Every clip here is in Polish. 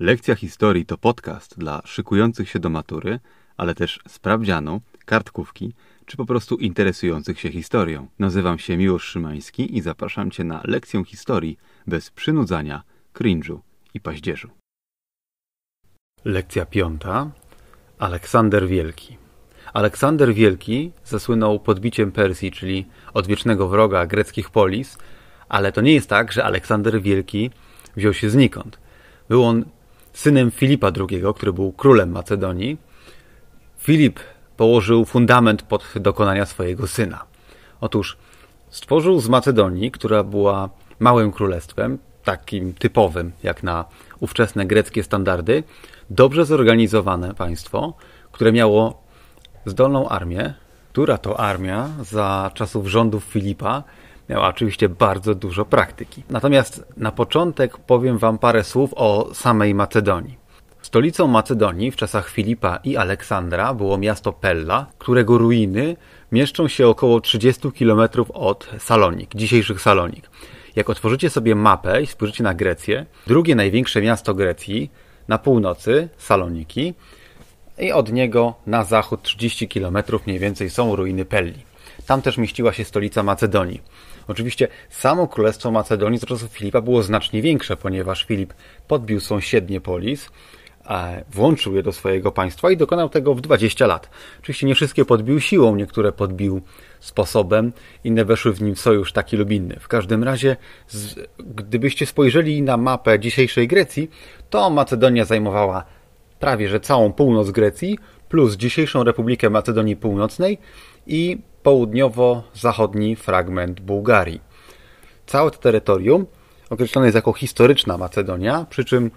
Lekcja historii to podcast dla szykujących się do matury, ale też sprawdzianu, kartkówki czy po prostu interesujących się historią. Nazywam się Miłosz Szymański i zapraszam Cię na lekcję historii bez przynudzania, cringe'u i paździerzu. Lekcja piąta. Aleksander Wielki. Aleksander Wielki zasłynął podbiciem Persji, czyli odwiecznego wroga greckich polis, ale to nie jest tak, że Aleksander Wielki wziął się znikąd. Był on synem Filipa II, który był królem Macedonii. Filip położył fundament pod dokonania swojego syna. Otóż stworzył z Macedonii, która była małym królestwem, takim typowym jak na ówczesne greckie standardy, dobrze zorganizowane państwo, które miało zdolną armię, która to armia za czasów rządów Filipa miała oczywiście bardzo dużo praktyki. Natomiast na początek powiem Wam parę słów o samej Macedonii. Stolicą Macedonii w czasach Filipa i Aleksandra było miasto Pella, którego ruiny mieszczą się około 30 km od Salonik, dzisiejszych Salonik. Jak otworzycie sobie mapę i spojrzycie na Grecję, drugie największe miasto Grecji na północy, Saloniki, i od niego na zachód 30 km mniej więcej są ruiny Pelli. Tam też mieściła się stolica Macedonii. Oczywiście samo królestwo Macedonii z czasów Filipa było znacznie większe, ponieważ Filip podbił sąsiednie polis, włączył je do swojego państwa i dokonał tego w 20 lat. Oczywiście nie wszystkie podbił siłą, niektóre podbił sposobem, inne weszły w nim sojusz taki lub inny. W każdym razie, gdybyście spojrzeli na mapę dzisiejszej Grecji, to Macedonia zajmowała prawie że całą północ Grecji, plus dzisiejszą Republikę Macedonii Północnej i południowo-zachodni fragment Bułgarii. Całe to terytorium określone jest jako historyczna Macedonia, przy czym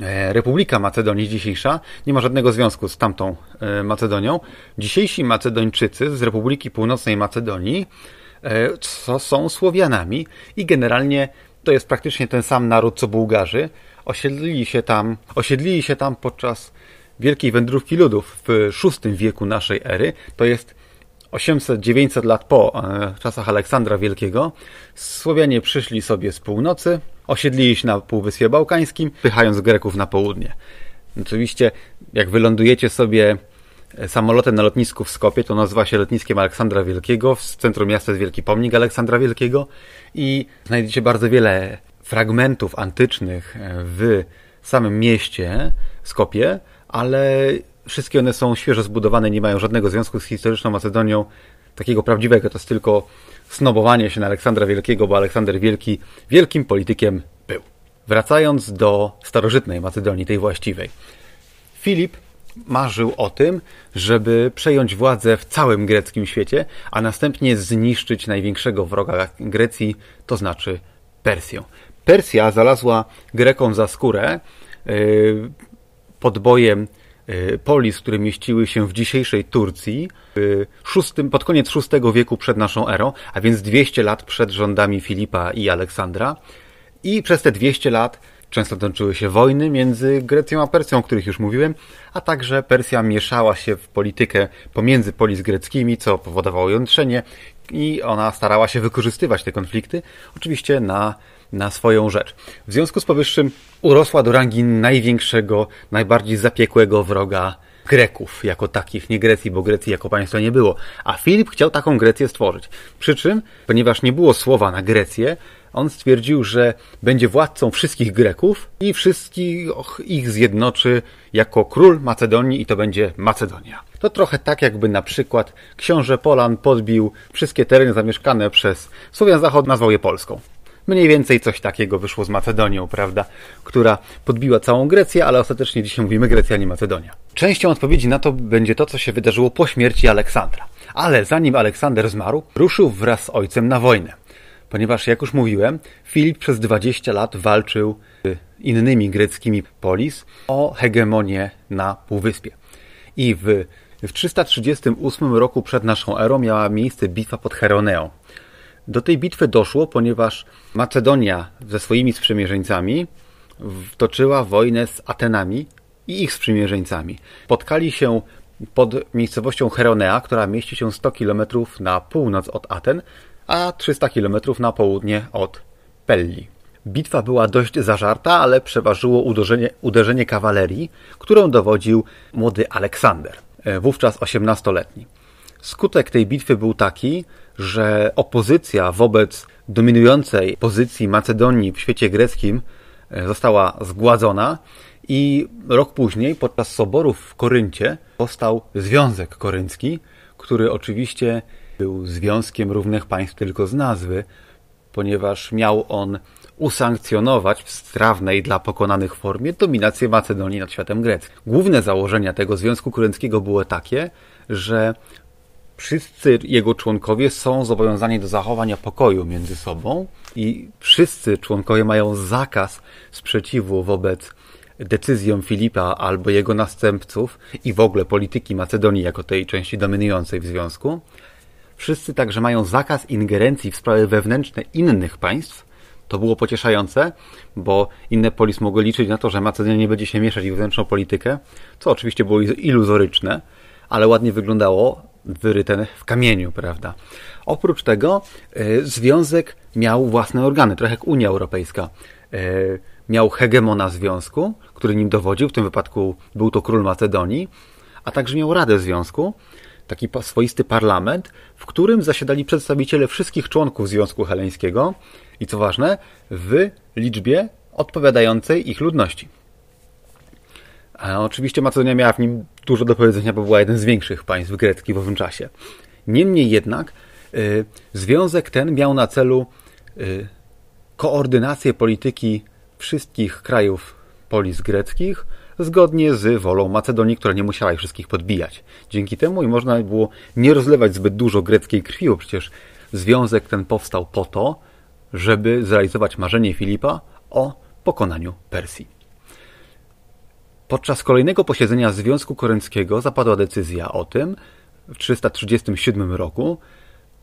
e, Republika Macedonii dzisiejsza nie ma żadnego związku z tamtą e, Macedonią. Dzisiejsi Macedończycy z Republiki Północnej Macedonii e, są Słowianami i generalnie to jest praktycznie ten sam naród co Bułgarzy. Osiedlili się tam, osiedlili się tam podczas wielkiej wędrówki ludów w VI wieku naszej ery. To jest 800-900 lat po e, czasach Aleksandra Wielkiego. Słowianie przyszli sobie z północy, osiedlili się na Półwyspie Bałkańskim, pychając Greków na południe. Oczywiście, jak wylądujecie sobie e, samolotem na lotnisku w Skopie, to nazywa się lotniskiem Aleksandra Wielkiego. W centrum miasta jest wielki pomnik Aleksandra Wielkiego i znajdziecie bardzo wiele fragmentów antycznych e, w samym mieście Skopie, ale wszystkie one są świeżo zbudowane, nie mają żadnego związku z historyczną Macedonią, takiego prawdziwego, to jest tylko snobowanie się na Aleksandra Wielkiego, bo Aleksander Wielki wielkim politykiem był. Wracając do starożytnej Macedonii, tej właściwej. Filip marzył o tym, żeby przejąć władzę w całym greckim świecie, a następnie zniszczyć największego wroga Grecji, to znaczy Persję. Persja zalazła Grekom za skórę yy, pod bojem polis, które mieściły się w dzisiejszej Turcji szóstym, pod koniec VI wieku przed naszą erą, a więc 200 lat przed rządami Filipa i Aleksandra. I przez te 200 lat często toczyły się wojny między Grecją a Persją, o których już mówiłem, a także Persja mieszała się w politykę pomiędzy polis greckimi, co powodowało jątrzenie i ona starała się wykorzystywać te konflikty, oczywiście na na swoją rzecz. W związku z powyższym urosła do rangi największego, najbardziej zapiekłego wroga Greków jako takich, nie Grecji, bo Grecji jako państwa nie było. A Filip chciał taką Grecję stworzyć. Przy czym, ponieważ nie było słowa na Grecję, on stwierdził, że będzie władcą wszystkich Greków i wszystkich ich zjednoczy jako król Macedonii i to będzie Macedonia. To trochę tak, jakby na przykład książę Polan podbił wszystkie tereny zamieszkane przez Słowian Zachód, nazwał je Polską. Mniej więcej coś takiego wyszło z Macedonią, prawda? Która podbiła całą Grecję, ale ostatecznie dzisiaj mówimy Grecja, nie Macedonia. Częścią odpowiedzi na to będzie to, co się wydarzyło po śmierci Aleksandra. Ale zanim Aleksander zmarł, ruszył wraz z ojcem na wojnę. Ponieważ, jak już mówiłem, Filip przez 20 lat walczył z innymi greckimi polis o hegemonię na Półwyspie. I w, w 338 roku przed naszą erą miała miejsce bitwa pod Heroneą. Do tej bitwy doszło, ponieważ Macedonia ze swoimi sprzymierzeńcami toczyła wojnę z Atenami i ich sprzymierzeńcami. Spotkali się pod miejscowością Heronea, która mieści się 100 km na północ od Aten, a 300 km na południe od Pelli. Bitwa była dość zażarta, ale przeważyło uderzenie, uderzenie kawalerii, którą dowodził młody Aleksander, e, wówczas 18-letni. Skutek tej bitwy był taki, że opozycja wobec dominującej pozycji Macedonii w świecie greckim e, została zgładzona i rok później, podczas soborów w Koryncie, powstał Związek Koryncki, który oczywiście był związkiem równych państw tylko z nazwy, ponieważ miał on usankcjonować w strawnej dla pokonanych formie dominację Macedonii nad światem greckim. Główne założenia tego Związku Korynckiego były takie, że wszyscy jego członkowie są zobowiązani do zachowania pokoju między sobą i wszyscy członkowie mają zakaz sprzeciwu wobec decyzjom Filipa albo jego następców i w ogóle polityki Macedonii jako tej części dominującej w związku. Wszyscy także mają zakaz ingerencji w sprawy wewnętrzne innych państw. To było pocieszające, bo inne polis mogły liczyć na to, że Macedonia nie będzie się mieszać w wewnętrzną politykę, co oczywiście było iluzoryczne, ale ładnie wyglądało, wyryte w kamieniu, prawda? Oprócz tego y, związek miał własne organy, trochę jak Unia Europejska. Y, miał hegemona związku, który nim dowodził, w tym wypadku był to król Macedonii, a także miał Radę Związku, taki swoisty parlament, w którym zasiadali przedstawiciele wszystkich członków Związku Heleńskiego i co ważne, w liczbie odpowiadającej ich ludności. A oczywiście Macedonia miała w nim dużo do powiedzenia, bo była jeden z większych państw greckich w owym czasie. Niemniej jednak y, związek ten miał na celu y, koordynację polityki wszystkich krajów polis greckich zgodnie z wolą Macedonii, która nie musiała ich wszystkich podbijać. Dzięki temu i można było nie rozlewać zbyt dużo greckiej krwi, bo przecież związek ten powstał po to, żeby zrealizować marzenie Filipa o pokonaniu Persji. Podczas kolejnego posiedzenia Związku Korynckiego zapadła decyzja o tym w 337 roku,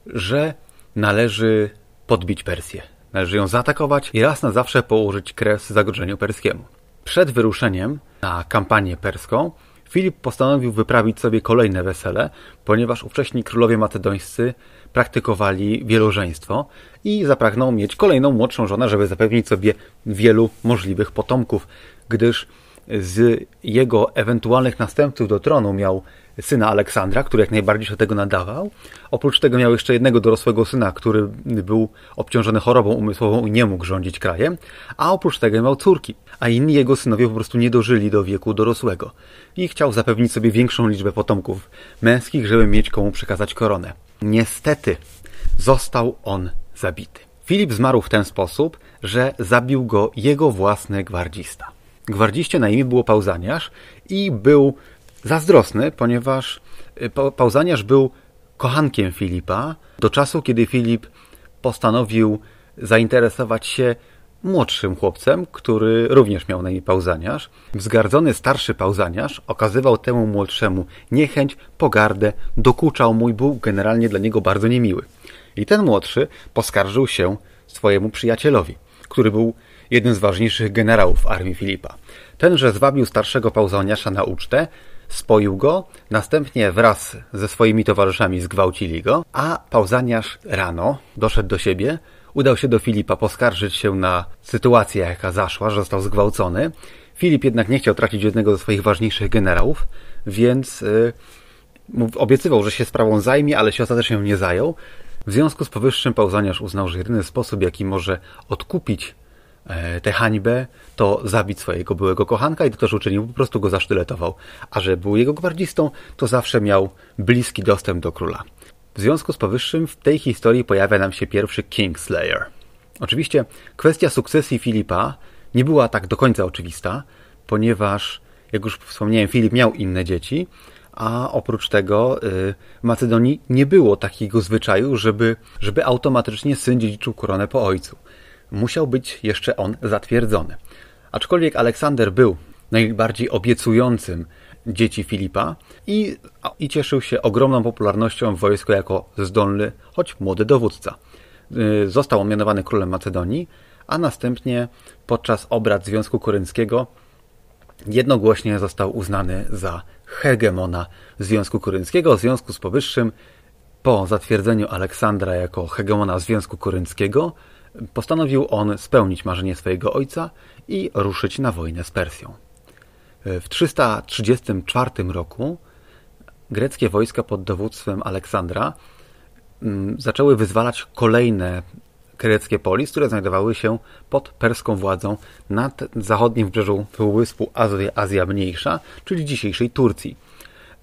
że należy podbić Persję. Należy ją zaatakować i raz na zawsze położyć kres zagrożeniu perskiemu. Przed wyruszeniem na kampanię perską Filip postanowił wyprawić sobie kolejne wesele, ponieważ ówcześni królowie macedońscy praktykowali wielożeństwo i zapragnął mieć kolejną młodszą żonę, żeby zapewnić sobie wielu możliwych potomków, gdyż z jego ewentualnych następców do tronu miał syna Aleksandra, który jak najbardziej się tego nadawał. Oprócz tego miał jeszcze jednego dorosłego syna, który był obciążony chorobą umysłową i nie mógł rządzić krajem, a oprócz tego miał córki, a inni jego synowie po prostu nie dożyli do wieku dorosłego i chciał zapewnić sobie większą liczbę potomków męskich, żeby mieć komu przekazać koronę. Niestety został on zabity. Filip zmarł w ten sposób, że zabił go jego własny gwardzista. Gwardziście na imię było Pauzaniasz i był zazdrosny, ponieważ y, Pauzaniasz był kochankiem Filipa do czasu, kiedy Filip postanowił zainteresować się młodszym chłopcem, który również miał na imię Pauzaniasz. Wzgardzony starszy Pauzaniasz okazywał temu młodszemu niechęć, pogardę, dokuczał i był generalnie dla niego bardzo niemiły. I ten młodszy poskarżył się swojemu przyjacielowi, który był jednym z ważniejszych generałów armii Filipa. Tenże zwabił starszego Pauzaniasza na ucztę, spoił go, następnie wraz ze swoimi towarzyszami zgwałcili go, a Pauzaniasz rano doszedł do siebie, udał się do Filipa poskarżyć się na sytuację, jaka zaszła, że został zgwałcony. Filip jednak nie chciał tracić jednego ze swoich ważniejszych generałów, więc yy, obiecywał, że się sprawą zajmie, ale się ostatecznie nie zajął. W związku z powyższym Pauzaniasz uznał, że jedyny sposób, jaki może odkupić tę hańbę, to zabić swojego byłego kochanka i to też uczynił, po prostu go zasztyletował. A że był jego gwardzistą, to zawsze miał bliski dostęp do króla. W związku z powyższym w tej historii pojawia nam się pierwszy Kingslayer. Oczywiście kwestia sukcesji Filipa nie była tak do końca oczywista, ponieważ, jak już wspomniałem, Filip miał inne dzieci, a oprócz tego y, w Macedonii nie było takiego zwyczaju, żeby, żeby automatycznie syn dziedziczył koronę po ojcu musiał być jeszcze on zatwierdzony. Aczkolwiek Aleksander był najbardziej obiecującym dzieci Filipa i, i cieszył się ogromną popularnością w wojsku jako zdolny, choć młody dowódca. Y, został on mianowany królem Macedonii, a następnie podczas obrad Związku Korynckiego jednogłośnie został uznany za hegemona Związku Korynckiego. W związku z powyższym, po zatwierdzeniu Aleksandra jako hegemona Związku Korynckiego, postanowił on spełnić marzenie swojego ojca i ruszyć na wojnę z Persją. W 334 roku greckie wojska pod dowództwem Aleksandra mm, zaczęły wyzwalać kolejne greckie polis, które znajdowały się pod perską władzą nad zachodnim wybrzeżu Półwyspu Azja, Azja Mniejsza, czyli dzisiejszej Turcji.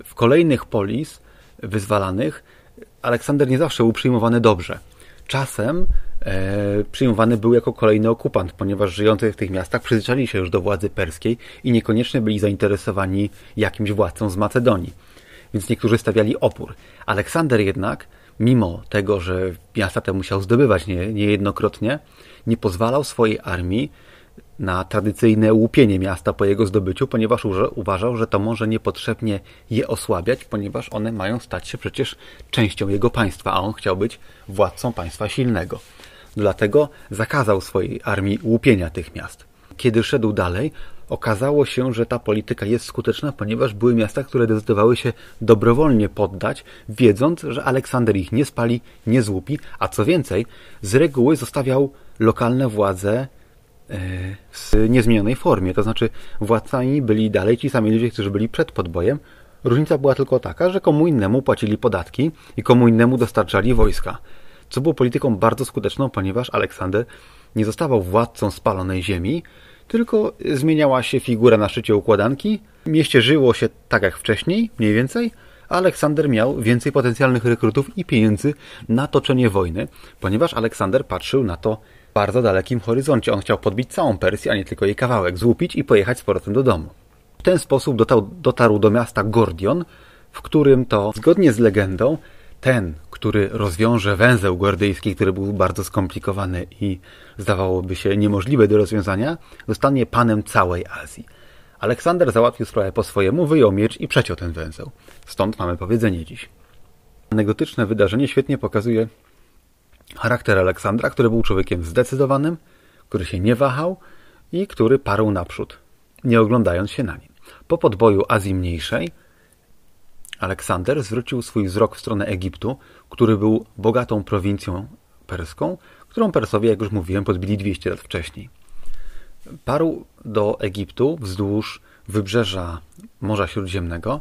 W kolejnych polis wyzwalanych Aleksander nie zawsze był przyjmowany dobrze. Czasem przyjmowany był jako kolejny okupant, ponieważ żyjący w tych miastach przyzwyczaili się już do władzy perskiej i niekoniecznie byli zainteresowani jakimś władcą z Macedonii. Więc niektórzy stawiali opór. Aleksander jednak mimo tego, że miasta te musiał zdobywać nie, niejednokrotnie, nie pozwalał swojej armii na tradycyjne łupienie miasta po jego zdobyciu, ponieważ uważał, że to może niepotrzebnie je osłabiać, ponieważ one mają stać się przecież częścią jego państwa, a on chciał być władcą państwa silnego. Dlatego zakazał swojej armii łupienia tych miast. Kiedy szedł dalej, Okazało się, że ta polityka jest skuteczna, ponieważ były miasta, które decydowały się dobrowolnie poddać, wiedząc, że Aleksander ich nie spali, nie złupi, a co więcej, z reguły zostawiał lokalne władze e, w niezmienionej formie. To znaczy, władcami byli dalej ci sami ludzie, którzy byli przed podbojem. Różnica była tylko taka, że komu innemu płacili podatki i komu innemu dostarczali wojska. Co było polityką bardzo skuteczną, ponieważ Aleksander nie zostawał władcą spalonej ziemi, tylko zmieniała się figura na szczycie układanki. Mieście żyło się tak jak wcześniej, mniej więcej, a Aleksander miał więcej potencjalnych rekrutów i pieniędzy na toczenie wojny, ponieważ Aleksander patrzył na to bardzo dalekim horyzoncie. On chciał podbić całą Persję, a nie tylko jej kawałek, złupić i pojechać z powrotem do domu. W ten sposób dotarł, dotarł do miasta Gordion, w którym to, zgodnie z legendą, ten, który rozwiąże węzeł gordyjski, który był bardzo skomplikowany i zdawałoby się niemożliwe do rozwiązania, zostanie panem całej Azji. Aleksander załatwił sprawę po swojemu, wyjął miecz i przeciął ten węzeł. Stąd mamy powiedzenie dziś. Anegdotyczne wydarzenie świetnie pokazuje charakter Aleksandra, który był człowiekiem zdecydowanym, który się nie wahał i który parł naprzód, nie oglądając się na nim. Po podboju Azji Mniejszej Aleksander zwrócił swój wzrok w stronę Egiptu, który był bogatą prowincją perską, którą Persowie, jak już mówiłem, podbili 200 lat wcześniej. Parł do Egiptu wzdłuż wybrzeża Morza Śródziemnego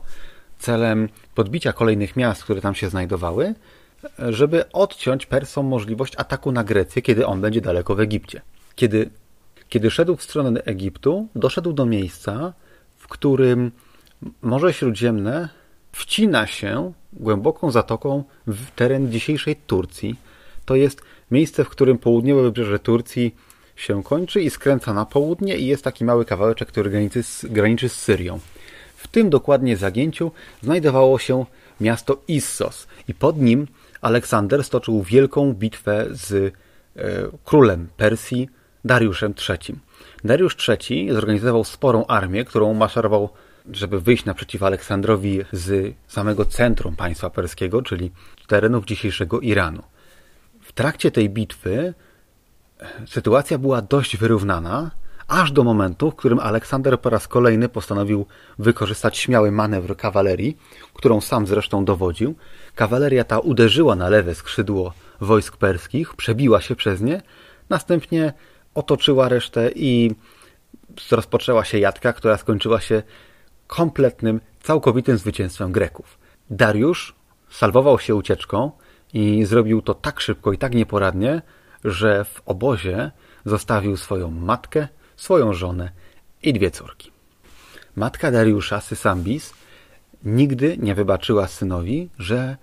celem podbicia kolejnych miast, które tam się znajdowały, żeby odciąć Persom możliwość ataku na Grecję, kiedy on będzie daleko w Egipcie. Kiedy, kiedy szedł w stronę Egiptu, doszedł do miejsca, w którym Morze Śródziemne wcina się głęboką zatoką w teren dzisiejszej Turcji. To jest miejsce, w którym południowe wybrzeże Turcji się kończy i skręca na południe i jest taki mały kawałeczek, który graniczy z, graniczy z Syrią. W tym dokładnie zagięciu znajdowało się miasto Issos i pod nim Aleksander stoczył wielką bitwę z e, królem Persji Dariuszem III. Dariusz III zorganizował sporą armię, którą maszerował żeby wyjść naprzeciw Aleksandrowi z samego centrum państwa perskiego, czyli terenów dzisiejszego Iranu. W trakcie tej bitwy sytuacja była dość wyrównana, aż do momentu, w którym Aleksander po raz kolejny postanowił wykorzystać śmiały manewr kawalerii, którą sam zresztą dowodził. Kawaleria ta uderzyła na lewe skrzydło wojsk perskich, przebiła się przez nie, następnie otoczyła resztę i rozpoczęła się jadka, która skończyła się kompletnym, całkowitym zwycięstwem Greków. Dariusz salwował się ucieczką i zrobił to tak szybko i tak nieporadnie, że w obozie zostawił swoją matkę, swoją żonę i dwie córki. Matka Dariusza, Sysambis, nigdy nie wybaczyła synowi, że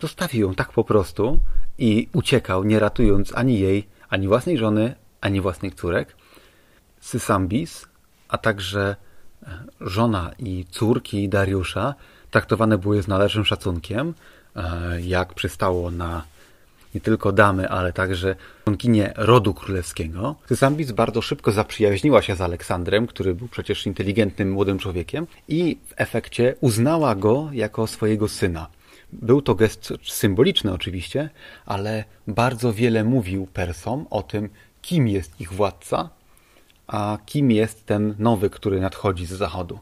zostawił ją tak po prostu i uciekał, nie ratując ani jej, ani własnej żony, ani własnych córek. Sysambis, a także żona i córki Dariusza traktowane były z należnym szacunkiem, e, jak przystało na nie tylko damy, ale także członkinie rodu królewskiego. Sysambis bardzo szybko zaprzyjaźniła się z Aleksandrem, który był przecież inteligentnym młodym człowiekiem i w efekcie uznała go jako swojego syna. Był to gest symboliczny oczywiście, ale bardzo wiele mówił Persom o tym, kim jest ich władca a kim jest ten nowy, który nadchodzi z zachodu.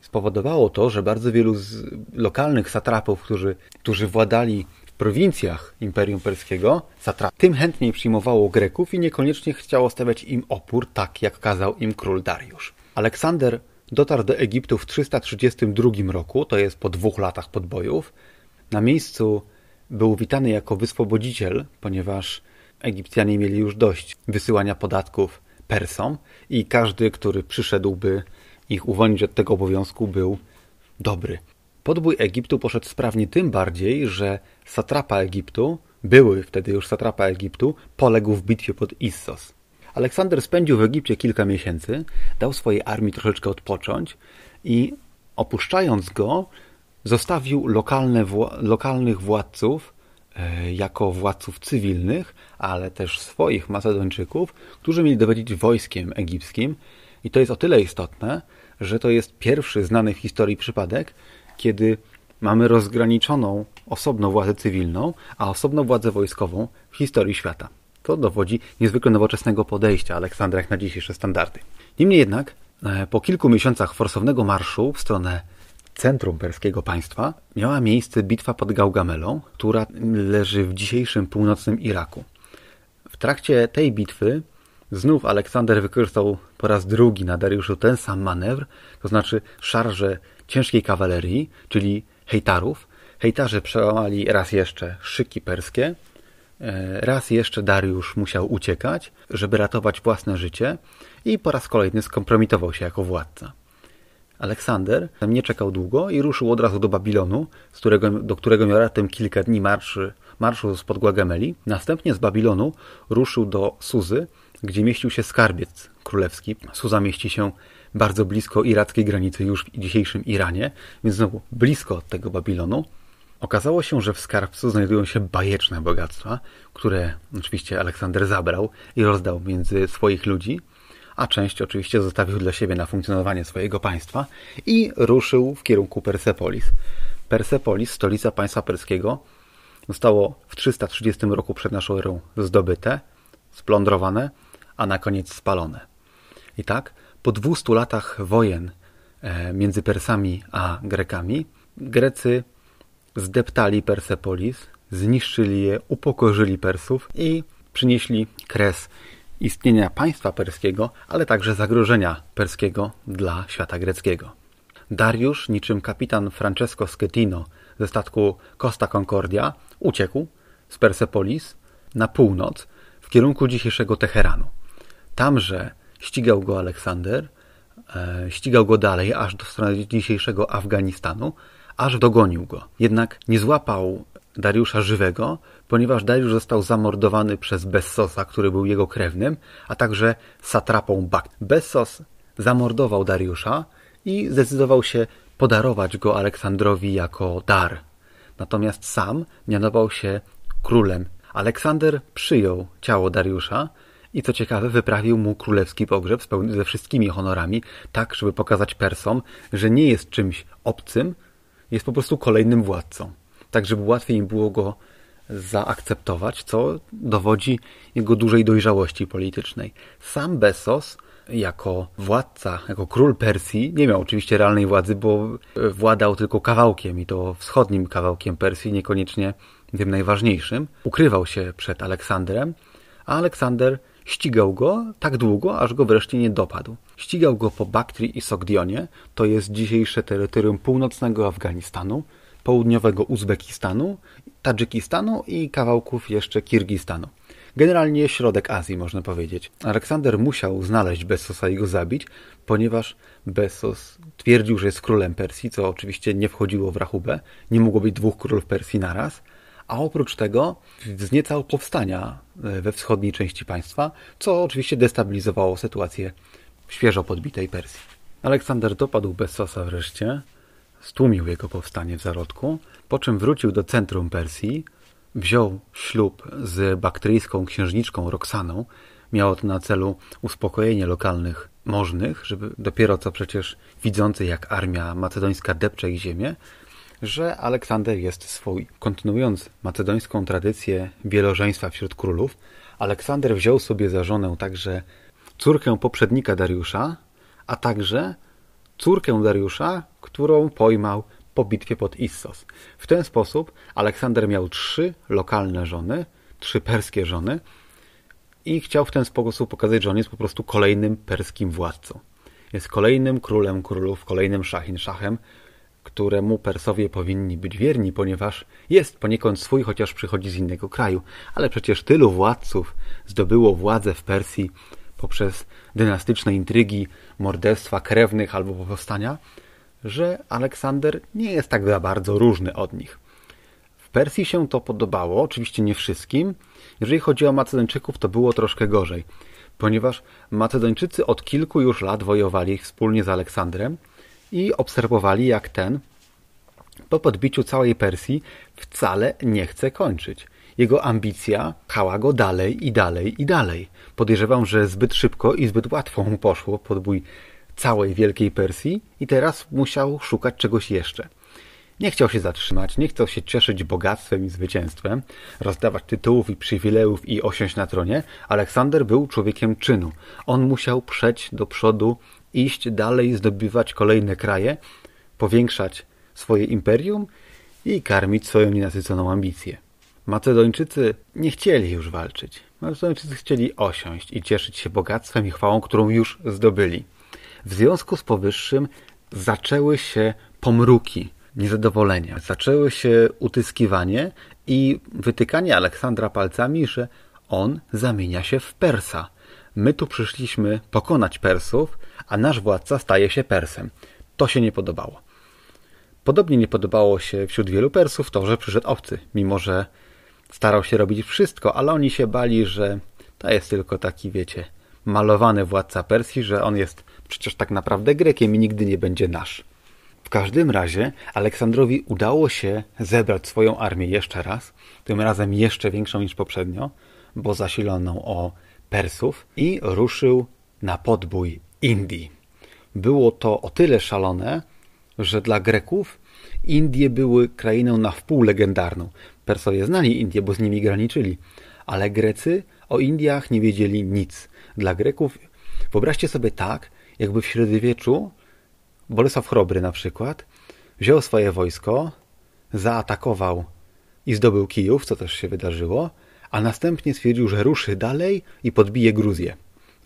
Spowodowało to, że bardzo wielu z lokalnych satrapów, którzy, którzy władali w prowincjach Imperium Perskiego satrap, tym chętniej przyjmowało Greków i niekoniecznie chciało stawiać im opór tak, jak kazał im król Dariusz. Aleksander dotarł do Egiptu w 332 roku, to jest po dwóch latach podbojów. Na miejscu był witany jako wyswobodziciel, ponieważ Egipcjanie mieli już dość wysyłania podatków Persom i każdy, który przyszedłby ich uwolnić od tego obowiązku, był dobry. Podbój Egiptu poszedł sprawnie tym bardziej, że satrapa Egiptu, były wtedy już satrapa Egiptu, poległ w bitwie pod Issos. Aleksander spędził w Egipcie kilka miesięcy, dał swojej armii troszeczkę odpocząć i opuszczając go, zostawił lokalne, lokalnych władców jako władców cywilnych, ale też swoich Macedończyków, którzy mieli dowodzić wojskiem egipskim. I to jest o tyle istotne, że to jest pierwszy znany w historii przypadek, kiedy mamy rozgraniczoną osobną władzę cywilną, a osobną władzę wojskową w historii świata. To dowodzi niezwykle nowoczesnego podejścia Aleksandra jak na dzisiejsze standardy. Niemniej jednak, e, po kilku miesiącach forsownego marszu w stronę centrum perskiego państwa miała miejsce bitwa pod Gaugamelą, która leży w dzisiejszym północnym Iraku. W trakcie tej bitwy znów Aleksander wykorzystał po raz drugi na Dariuszu ten sam manewr, to znaczy szarże ciężkiej kawalerii, czyli hejtarów. Hejtarze przełamali raz jeszcze szyki perskie, e, raz jeszcze Dariusz musiał uciekać, żeby ratować własne życie i po raz kolejny skompromitował się jako władca. Aleksander nie czekał długo i ruszył od razu do Babilonu, którego, do którego miał raptem kilka dni marszy, marszu spod Głagameli. Następnie z Babilonu ruszył do Suzy, gdzie mieścił się skarbiec królewski. Suza mieści się bardzo blisko irackiej granicy już w dzisiejszym Iranie, więc znowu blisko od tego Babilonu. Okazało się, że w skarbcu znajdują się bajeczne bogactwa, które oczywiście Aleksander zabrał i rozdał między swoich ludzi, a część oczywiście zostawił dla siebie na funkcjonowanie swojego państwa i ruszył w kierunku Persepolis. Persepolis, stolica państwa perskiego, zostało w 330 roku przed naszą erą zdobyte, splądrowane, a na koniec spalone. I tak po 200 latach wojen e, między Persami a Grekami, Grecy zdeptali Persepolis, zniszczyli je, upokorzyli Persów i przynieśli kres istnienia państwa perskiego, ale także zagrożenia perskiego dla świata greckiego. Dariusz, niczym kapitan Francesco Schettino ze statku Costa Concordia, uciekł z Persepolis na północ w kierunku dzisiejszego Teheranu. Tamże ścigał go Aleksander, e, ścigał go dalej aż do strony dzisiejszego Afganistanu, aż dogonił go. Jednak nie złapał Dariusza żywego, ponieważ Dariusz został zamordowany przez Bessosa, który był jego krewnym, a także satrapą Bakt. Bessos zamordował Dariusza i zdecydował się podarować go Aleksandrowi jako dar. Natomiast sam mianował się królem. Aleksander przyjął ciało Dariusza i co ciekawe, wyprawił mu królewski pogrzeb ze wszystkimi honorami, tak żeby pokazać Persom, że nie jest czymś obcym, jest po prostu kolejnym władcą. Tak, żeby łatwiej im było go zaakceptować, co dowodzi jego dużej dojrzałości politycznej. Sam Bessos jako władca, jako król Persji, nie miał oczywiście realnej władzy, bo władał tylko kawałkiem i to wschodnim kawałkiem Persji, niekoniecznie tym najważniejszym. Ukrywał się przed Aleksandrem, a Aleksander ścigał go tak długo, aż go wreszcie nie dopadł. Ścigał go po Baktrii i Sogdionie, to jest dzisiejsze terytorium północnego Afganistanu, południowego Uzbekistanu, Tadżykistanu i kawałków jeszcze Kirgistanu. Generalnie środek Azji, można powiedzieć. Aleksander musiał znaleźć Bessosa i go zabić, ponieważ Bessos twierdził, że jest królem Persji, co oczywiście nie wchodziło w rachubę. Nie mogło być dwóch królów Persji naraz. A oprócz tego wzniecał powstania e, we wschodniej części państwa, co oczywiście destabilizowało sytuację świeżo podbitej Persji. Aleksander dopadł Bessosa wreszcie, stłumił jego powstanie w zarodku, po czym wrócił do centrum Persji, wziął ślub z baktryjską księżniczką Roxaną. Miało to na celu uspokojenie lokalnych możnych, żeby dopiero co przecież widzący jak armia macedońska depcze ich ziemię, że Aleksander jest swój. Kontynuując macedońską tradycję wielożeństwa wśród królów, Aleksander wziął sobie za żonę także córkę poprzednika Dariusza, a także córkę Dariusza, którą pojmał po bitwie pod Issos. W ten sposób Aleksander miał trzy lokalne żony, trzy perskie żony i chciał w ten sposób pokazać, że on jest po prostu kolejnym perskim władcą. Jest kolejnym królem królów, kolejnym szachin szachem, któremu Persowie powinni być wierni, ponieważ jest poniekąd swój, chociaż przychodzi z innego kraju. Ale przecież tylu władców zdobyło władzę w Persji poprzez dynastyczne intrygi, morderstwa krewnych albo powstania, że Aleksander nie jest tak za bardzo różny od nich. W Persji się to podobało, oczywiście nie wszystkim. Jeżeli chodzi o Macedończyków, to było troszkę gorzej, ponieważ Macedończycy od kilku już lat wojowali wspólnie z Aleksandrem i obserwowali, jak ten po podbiciu całej Persji wcale nie chce kończyć. Jego ambicja pchała go dalej i dalej i dalej. Podejrzewam, że zbyt szybko i zbyt łatwo mu poszło podbój całej Wielkiej Persji i teraz musiał szukać czegoś jeszcze. Nie chciał się zatrzymać, nie chciał się cieszyć bogactwem i zwycięstwem, rozdawać tytułów i przywilejów i osiąść na tronie. Aleksander był człowiekiem czynu. On musiał przejść do przodu, iść dalej, zdobywać kolejne kraje, powiększać swoje imperium i karmić swoją nienasyconą ambicję. Macedończycy nie chcieli już walczyć. Macedończycy chcieli osiąść i cieszyć się bogactwem i chwałą, którą już zdobyli. W związku z powyższym zaczęły się pomruki niezadowolenia. Zaczęły się utyskiwanie i wytykanie Aleksandra palcami, że on zamienia się w Persa. My tu przyszliśmy pokonać Persów, a nasz władca staje się Persem. To się nie podobało. Podobnie nie podobało się wśród wielu Persów to, że przyszedł obcy, mimo że starał się robić wszystko, ale oni się bali, że to jest tylko taki, wiecie, malowany władca Persji, że on jest przecież tak naprawdę Grekiem i nigdy nie będzie nasz. W każdym razie Aleksandrowi udało się zebrać swoją armię jeszcze raz, tym razem jeszcze większą niż poprzednio, bo zasiloną o Persów i ruszył na podbój Indii. Było to o tyle szalone, że dla Greków Indie były krainą na wpół legendarną. Persowie znali Indie, bo z nimi graniczyli, ale Grecy o Indiach nie wiedzieli nic. Dla Greków wyobraźcie sobie tak, jakby w średniowieczu Bolesław Chrobry na przykład wziął swoje wojsko, zaatakował i zdobył Kijów, co też się wydarzyło, a następnie stwierdził, że ruszy dalej i podbije Gruzję.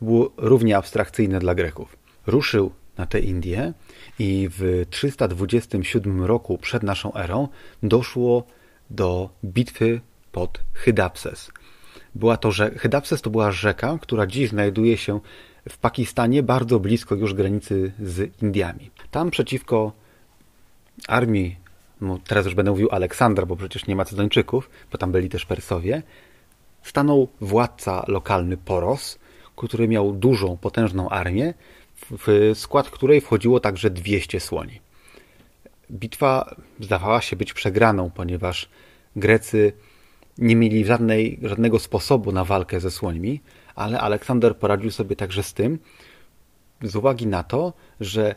Było równie abstrakcyjne dla Greków. Ruszył na te Indie i w 327 roku przed naszą erą doszło do bitwy pod Hydapses. Była to, to była rzeka, która dziś znajduje się w Pakistanie, bardzo blisko już granicy z Indiami. Tam przeciwko armii, no teraz już będę mówił Aleksandra, bo przecież nie Macedończyków, bo tam byli też Persowie, stanął władca lokalny Poros, który miał dużą, potężną armię, w skład której wchodziło także 200 słoni. Bitwa zdawała się być przegraną, ponieważ Grecy nie mieli żadnej, żadnego sposobu na walkę ze słońmi, ale Aleksander poradził sobie także z tym, z uwagi na to, że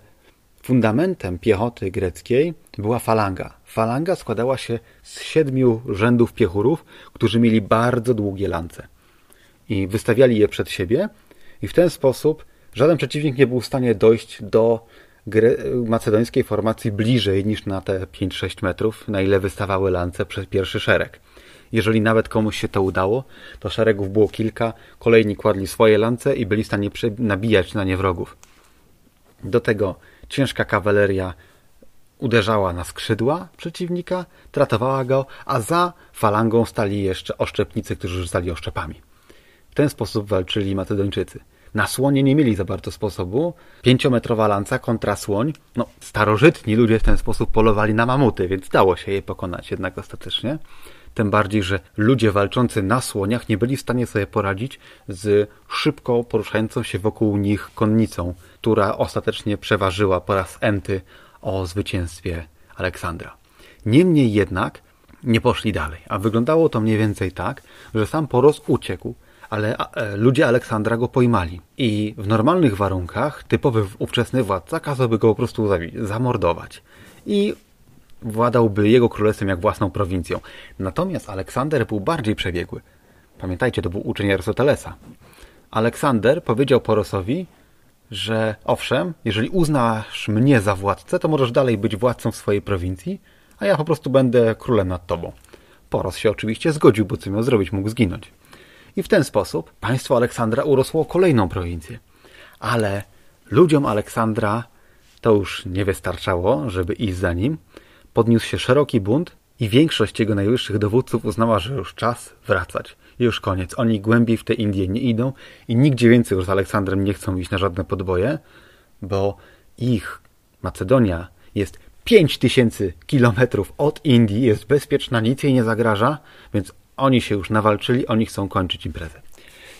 fundamentem piechoty greckiej była falanga. Falanga składała się z siedmiu rzędów piechurów, którzy mieli bardzo długie lance. I wystawiali je przed siebie i w ten sposób żaden przeciwnik nie był w stanie dojść do macedońskiej formacji bliżej niż na te 5-6 metrów, na ile wystawały lance przez pierwszy szereg. Jeżeli nawet komuś się to udało, to szeregów było kilka, kolejni kładli swoje lance i byli w stanie nabijać na nie wrogów. Do tego ciężka kawaleria uderzała na skrzydła przeciwnika, tratowała go, a za falangą stali jeszcze oszczepnicy, którzy rzucali oszczepami. W ten sposób walczyli Macedończycy. Na słonie nie mieli za bardzo sposobu. Pięciometrowa lanca kontra słoń. No, starożytni ludzie w ten sposób polowali na mamuty, więc dało się je pokonać jednak ostatecznie. Tym bardziej, że ludzie walczący na słoniach nie byli w stanie sobie poradzić z szybko poruszającą się wokół nich konnicą, która ostatecznie przeważyła po raz enty o zwycięstwie Aleksandra. Niemniej jednak nie poszli dalej, a wyglądało to mniej więcej tak, że sam Poros uciekł, ale e, ludzie Aleksandra go pojmali. I w normalnych warunkach typowy ówczesny władca kazałby go po prostu zamordować. I władałby jego królestwem jak własną prowincją. Natomiast Aleksander był bardziej przebiegły. Pamiętajcie, to był uczeń Arystotelesa. Aleksander powiedział Porosowi, że owszem, jeżeli uznasz mnie za władcę, to możesz dalej być władcą w swojej prowincji, a ja po prostu będę królem nad tobą. Poros się oczywiście zgodził, bo co miał zrobić, mógł zginąć. I w ten sposób państwo Aleksandra urosło kolejną prowincję. Ale ludziom Aleksandra to już nie wystarczało, żeby iść za nim. Podniósł się szeroki bunt i większość jego najwyższych dowódców uznała, że już czas wracać. Już koniec. Oni głębiej w te Indie nie idą i nigdzie więcej już z Aleksandrem nie chcą iść na żadne podboje, bo ich Macedonia jest 5000 kilometrów od Indii, jest bezpieczna, nic jej nie zagraża, więc oni się już nawalczyli, oni chcą kończyć imprezę.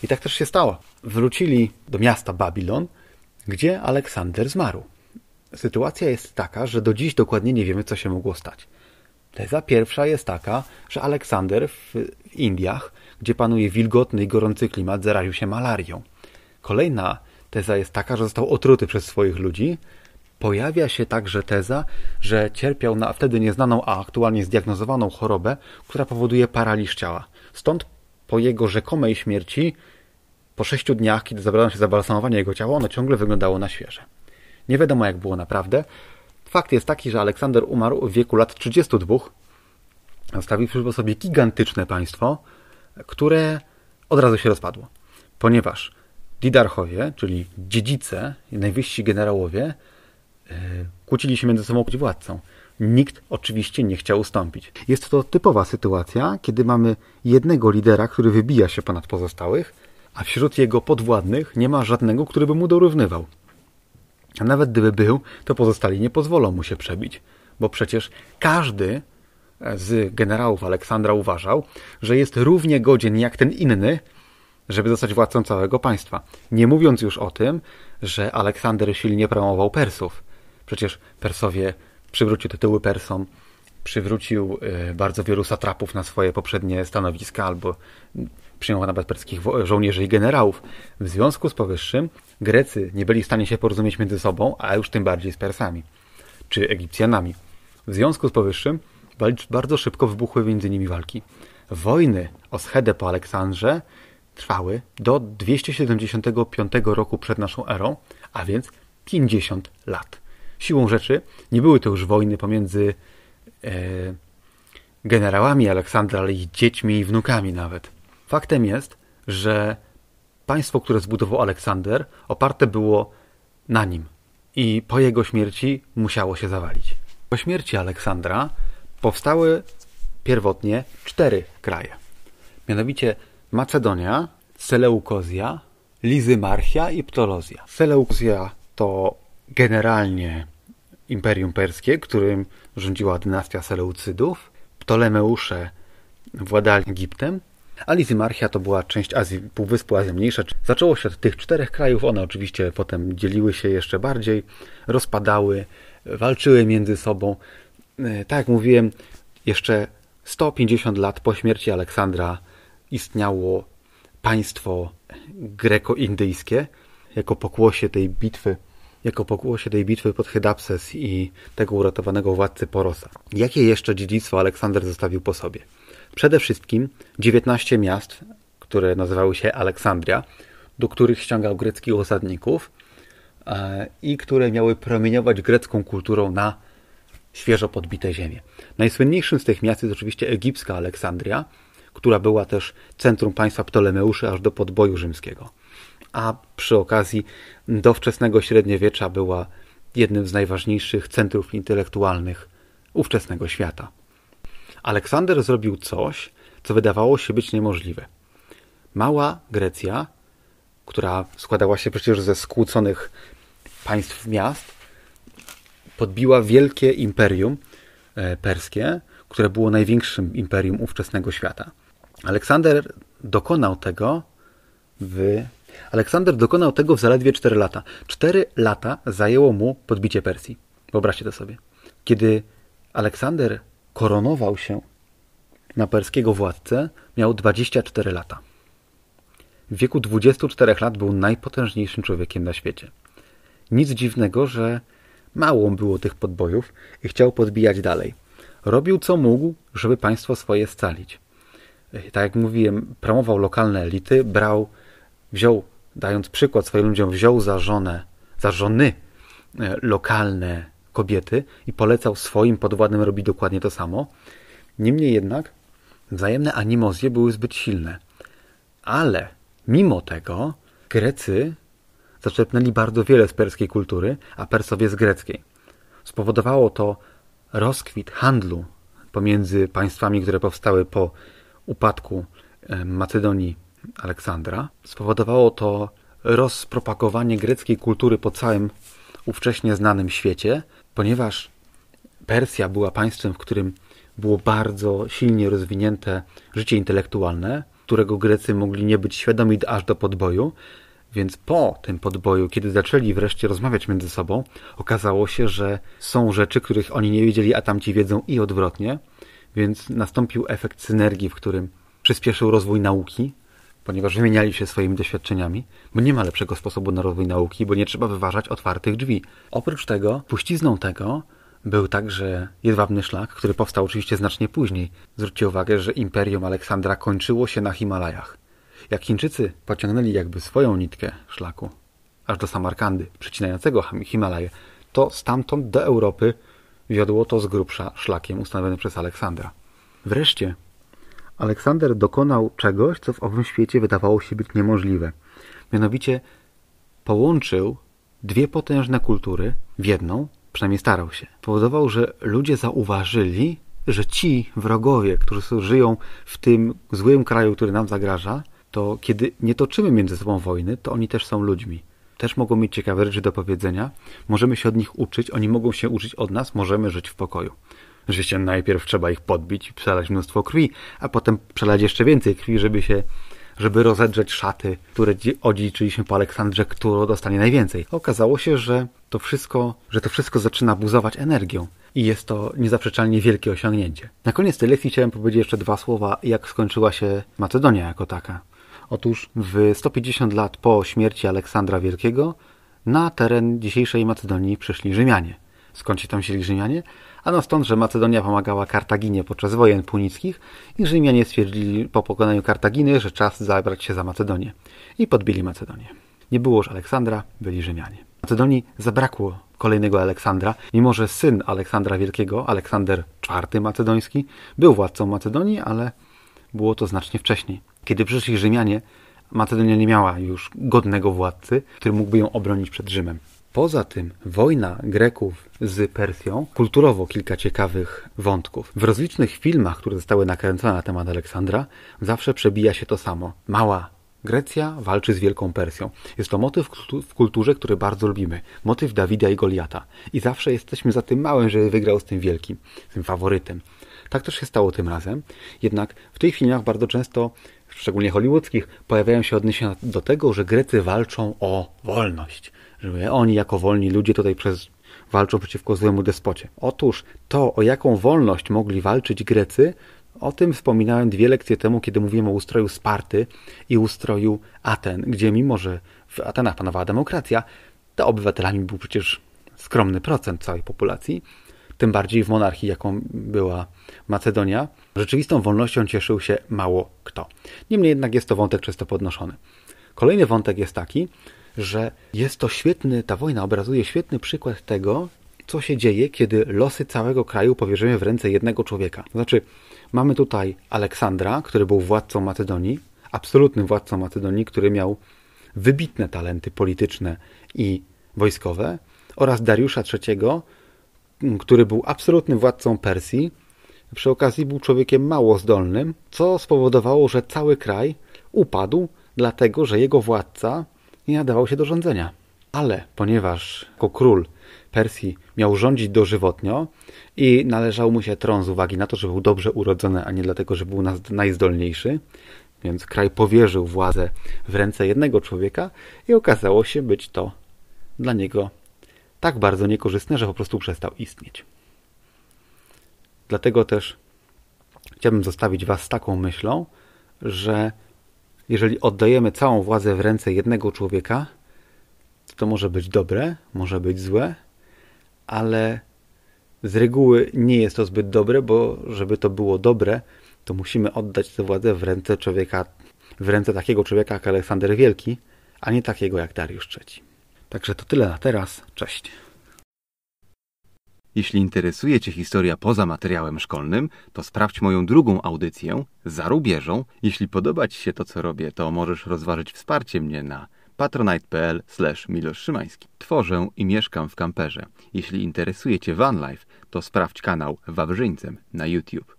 I tak też się stało. Wrócili do miasta Babilon, gdzie Aleksander zmarł. Sytuacja jest taka, że do dziś dokładnie nie wiemy, co się mogło stać. Teza pierwsza jest taka, że Aleksander w Indiach, gdzie panuje wilgotny i gorący klimat, zaraził się malarią. Kolejna teza jest taka, że został otruty przez swoich ludzi. Pojawia się także teza, że cierpiał na wtedy nieznaną, a aktualnie zdiagnozowaną chorobę, która powoduje paraliż ciała. Stąd po jego rzekomej śmierci, po sześciu dniach, kiedy zabrano się za balsamowanie jego ciała, ono ciągle wyglądało na świeże. Nie wiadomo, jak było naprawdę. Fakt jest taki, że Aleksander umarł w wieku lat 32, zostawiwszy po sobie gigantyczne państwo, które od razu się rozpadło. Ponieważ Didarchowie, czyli dziedzice, najwyżsi generałowie, kłócili się między sobą władcą. Nikt oczywiście nie chciał ustąpić. Jest to typowa sytuacja, kiedy mamy jednego lidera, który wybija się ponad pozostałych, a wśród jego podwładnych nie ma żadnego, który by mu dorównywał. A nawet gdyby był, to pozostali nie pozwolą mu się przebić, bo przecież każdy z generałów Aleksandra uważał, że jest równie godzien jak ten inny, żeby zostać władcą całego państwa. Nie mówiąc już o tym, że Aleksander silnie promował Persów. Przecież Persowie przywrócił tytuły Persom, przywrócił y, bardzo wielu satrapów na swoje poprzednie stanowiska albo przyjął nawet perskich żołnierzy i generałów. W związku z powyższym Grecy nie byli w stanie się porozumieć między sobą, a już tym bardziej z Persami czy Egipcjanami. W związku z powyższym bardzo szybko wybuchły między nimi walki. Wojny o Schedę po Aleksandrze trwały do 275 roku przed naszą erą, a więc 50 lat. Siłą rzeczy nie były to już wojny pomiędzy e, generałami Aleksandra, ale i dziećmi i wnukami nawet. Faktem jest, że państwo, które zbudował Aleksander, oparte było na nim i po jego śmierci musiało się zawalić. Po śmierci Aleksandra powstały pierwotnie cztery kraje. Mianowicie Macedonia, Seleukozja, Lizymarchia i Ptolozja. Seleukozja to generalnie Imperium Perskie, którym rządziła dynastia Seleucydów. Ptolemeusze władali Egiptem, a to była część Azji, Półwyspu Azji Mniejsza. Zaczęło się od tych czterech krajów, one oczywiście potem dzieliły się jeszcze bardziej, rozpadały, walczyły między sobą. E, tak jak mówiłem, jeszcze 150 lat po śmierci Aleksandra istniało państwo greko-indyjskie jako pokłosie tej bitwy jako pokłosie tej bitwy pod Hydapses i tego uratowanego władcy Porosa. Jakie jeszcze dziedzictwo Aleksander zostawił po sobie? Przede wszystkim 19 miast, które nazywały się Aleksandria, do których ściągał greckich osadników e, i które miały promieniować grecką kulturą na świeżo podbite ziemię. Najsłynniejszym z tych miast jest oczywiście egipska Aleksandria, która była też centrum państwa Ptolemeuszy aż do podboju rzymskiego. A przy okazji do wczesnego średniowiecza była jednym z najważniejszych centrów intelektualnych ówczesnego świata. Aleksander zrobił coś, co wydawało się być niemożliwe. Mała Grecja, która składała się przecież ze skłóconych państw miast, podbiła wielkie imperium e, perskie, które było największym imperium ówczesnego świata. Aleksander dokonał tego w Aleksander dokonał tego w zaledwie 4 lata. 4 lata zajęło mu podbicie Persji. Wyobraźcie to sobie. Kiedy Aleksander koronował się na perskiego władcę, miał 24 lata. W wieku 24 lat był najpotężniejszym człowiekiem na świecie. Nic dziwnego, że mało było tych podbojów i chciał podbijać dalej. Robił co mógł, żeby państwo swoje scalić. Tak jak mówiłem, promował lokalne elity, brał, wziął, dając przykład swoim ludziom, wziął za żonę za żony e, lokalne kobiety i polecał swoim podwładnym robić dokładnie to samo. Niemniej jednak wzajemne animozje były zbyt silne. Ale mimo tego Grecy zaczerpnęli bardzo wiele z perskiej kultury, a Persowie z greckiej. Spowodowało to rozkwit handlu pomiędzy państwami, które powstały po upadku e, Macedonii Aleksandra. Spowodowało to rozpropagowanie greckiej kultury po całym ówcześnie znanym świecie, ponieważ Persja była państwem, w którym było bardzo silnie rozwinięte życie intelektualne, którego Grecy mogli nie być świadomi aż do podboju, więc po tym podboju, kiedy zaczęli wreszcie rozmawiać między sobą, okazało się, że są rzeczy, których oni nie wiedzieli, a tamci wiedzą i odwrotnie, więc nastąpił efekt synergii, w którym przyspieszył rozwój nauki, ponieważ wymieniali się swoimi doświadczeniami, bo nie ma lepszego sposobu na rozwój nauki, bo nie trzeba wyważać otwartych drzwi. Oprócz tego, puścizną tego był także jedwabny szlak, który powstał oczywiście znacznie później. Zwróćcie uwagę, że imperium Aleksandra kończyło się na Himalajach. Jak Chińczycy pociągnęli jakby swoją nitkę szlaku aż do Samarkandy, przecinającego Himalaje, to stamtąd do Europy wiodło to z grubsza szlakiem ustanowionym przez Aleksandra. Wreszcie Aleksander dokonał czegoś, co w owym świecie wydawało się być niemożliwe. Mianowicie połączył dwie potężne kultury w jedną, przynajmniej starał się. Powodował, że ludzie zauważyli, że ci wrogowie, którzy żyją w tym złym kraju, który nam zagraża, to kiedy nie toczymy między sobą wojny, to oni też są ludźmi. Też mogą mieć ciekawe rzeczy do powiedzenia. Możemy się od nich uczyć, oni mogą się uczyć od nas, możemy żyć w pokoju. Oczywiście najpierw trzeba ich podbić, przelać mnóstwo krwi, a potem przelać jeszcze więcej krwi, żeby się żeby rozedrzeć szaty, które odziedziczyliśmy po Aleksandrze, kto dostanie najwięcej. Okazało się, że to wszystko, że to wszystko zaczyna buzować energią i jest to niezaprzeczalnie wielkie osiągnięcie. Na koniec tej lekcji chciałem powiedzieć jeszcze dwa słowa, jak skończyła się Macedonia jako taka. Otóż w 150 lat po śmierci Aleksandra Wielkiego na teren dzisiejszej Macedonii przyszli Rzymianie. Skąd się tam wzięli Rzymianie? Ano stąd, że Macedonia pomagała Kartaginie podczas wojen punickich i Rzymianie stwierdzili po pokonaniu Kartaginy, że czas zabrać się za Macedonię. I podbili Macedonię. Nie było już Aleksandra, byli Rzymianie. Macedonii zabrakło kolejnego Aleksandra, mimo że syn Aleksandra Wielkiego, Aleksander IV Macedoński, był władcą Macedonii, ale było to znacznie wcześniej. Kiedy przyszli Rzymianie, Macedonia nie miała już godnego władcy, który mógłby ją obronić przed Rzymem. Poza tym wojna Greków z Persją, kulturowo kilka ciekawych wątków. W rozlicznych filmach, które zostały nakręcone na temat Aleksandra, zawsze przebija się to samo. Mała Grecja walczy z Wielką Persją. Jest to motyw w kulturze, który bardzo lubimy. Motyw Dawida i Goliata. I zawsze jesteśmy za tym małym, żeby wygrał z tym wielkim, tym faworytem. Tak też się stało tym razem. Jednak w tych filmach bardzo często, szczególnie hollywoodzkich, pojawiają się odniesienia do tego, że Grecy walczą o wolność że oni jako wolni ludzie tutaj przez, walczą przeciwko złemu despocie. Otóż to, o jaką wolność mogli walczyć Grecy, o tym wspominałem dwie lekcje temu, kiedy mówiłem o ustroju Sparty i ustroju Aten, gdzie mimo, że w Atenach panowała demokracja, to obywatelami był przecież skromny procent całej populacji, tym bardziej w monarchii, jaką była Macedonia, rzeczywistą wolnością cieszył się mało kto. Niemniej jednak jest to wątek często podnoszony. Kolejny wątek jest taki, że jest to świetny, ta wojna obrazuje świetny przykład tego, co się dzieje, kiedy losy całego kraju powierzymy w ręce jednego człowieka. Znaczy, mamy tutaj Aleksandra, który był władcą Macedonii, absolutnym władcą Macedonii, który miał wybitne talenty polityczne i wojskowe, oraz Dariusza III, który był absolutnym władcą Persji. Przy okazji był człowiekiem mało zdolnym, co spowodowało, że cały kraj upadł, dlatego że jego władca nie nadawał się do rządzenia. Ale ponieważ jako król Persji miał rządzić dożywotnio i należał mu się tron z uwagi na to, że był dobrze urodzony, a nie dlatego, że był najzdolniejszy, więc kraj powierzył władzę w ręce jednego człowieka i okazało się być to dla niego tak bardzo niekorzystne, że po prostu przestał istnieć. Dlatego też chciałbym zostawić Was z taką myślą, że jeżeli oddajemy całą władzę w ręce jednego człowieka, to może być dobre, może być złe, ale z reguły nie jest to zbyt dobre, bo żeby to było dobre, to musimy oddać tę władzę w ręce człowieka, w ręce takiego człowieka jak Aleksander Wielki, a nie takiego jak Dariusz III. Także to tyle na teraz. Cześć. Jeśli interesuje Cię historia poza materiałem szkolnym, to sprawdź moją drugą audycję za rubieżą. Jeśli podoba Ci się to, co robię, to możesz rozważyć wsparcie mnie na patronite.pl Milosz Szymański. Tworzę i mieszkam w kamperze. Jeśli interesuje Cię vanlife, to sprawdź kanał Wawrzyńcem na YouTube.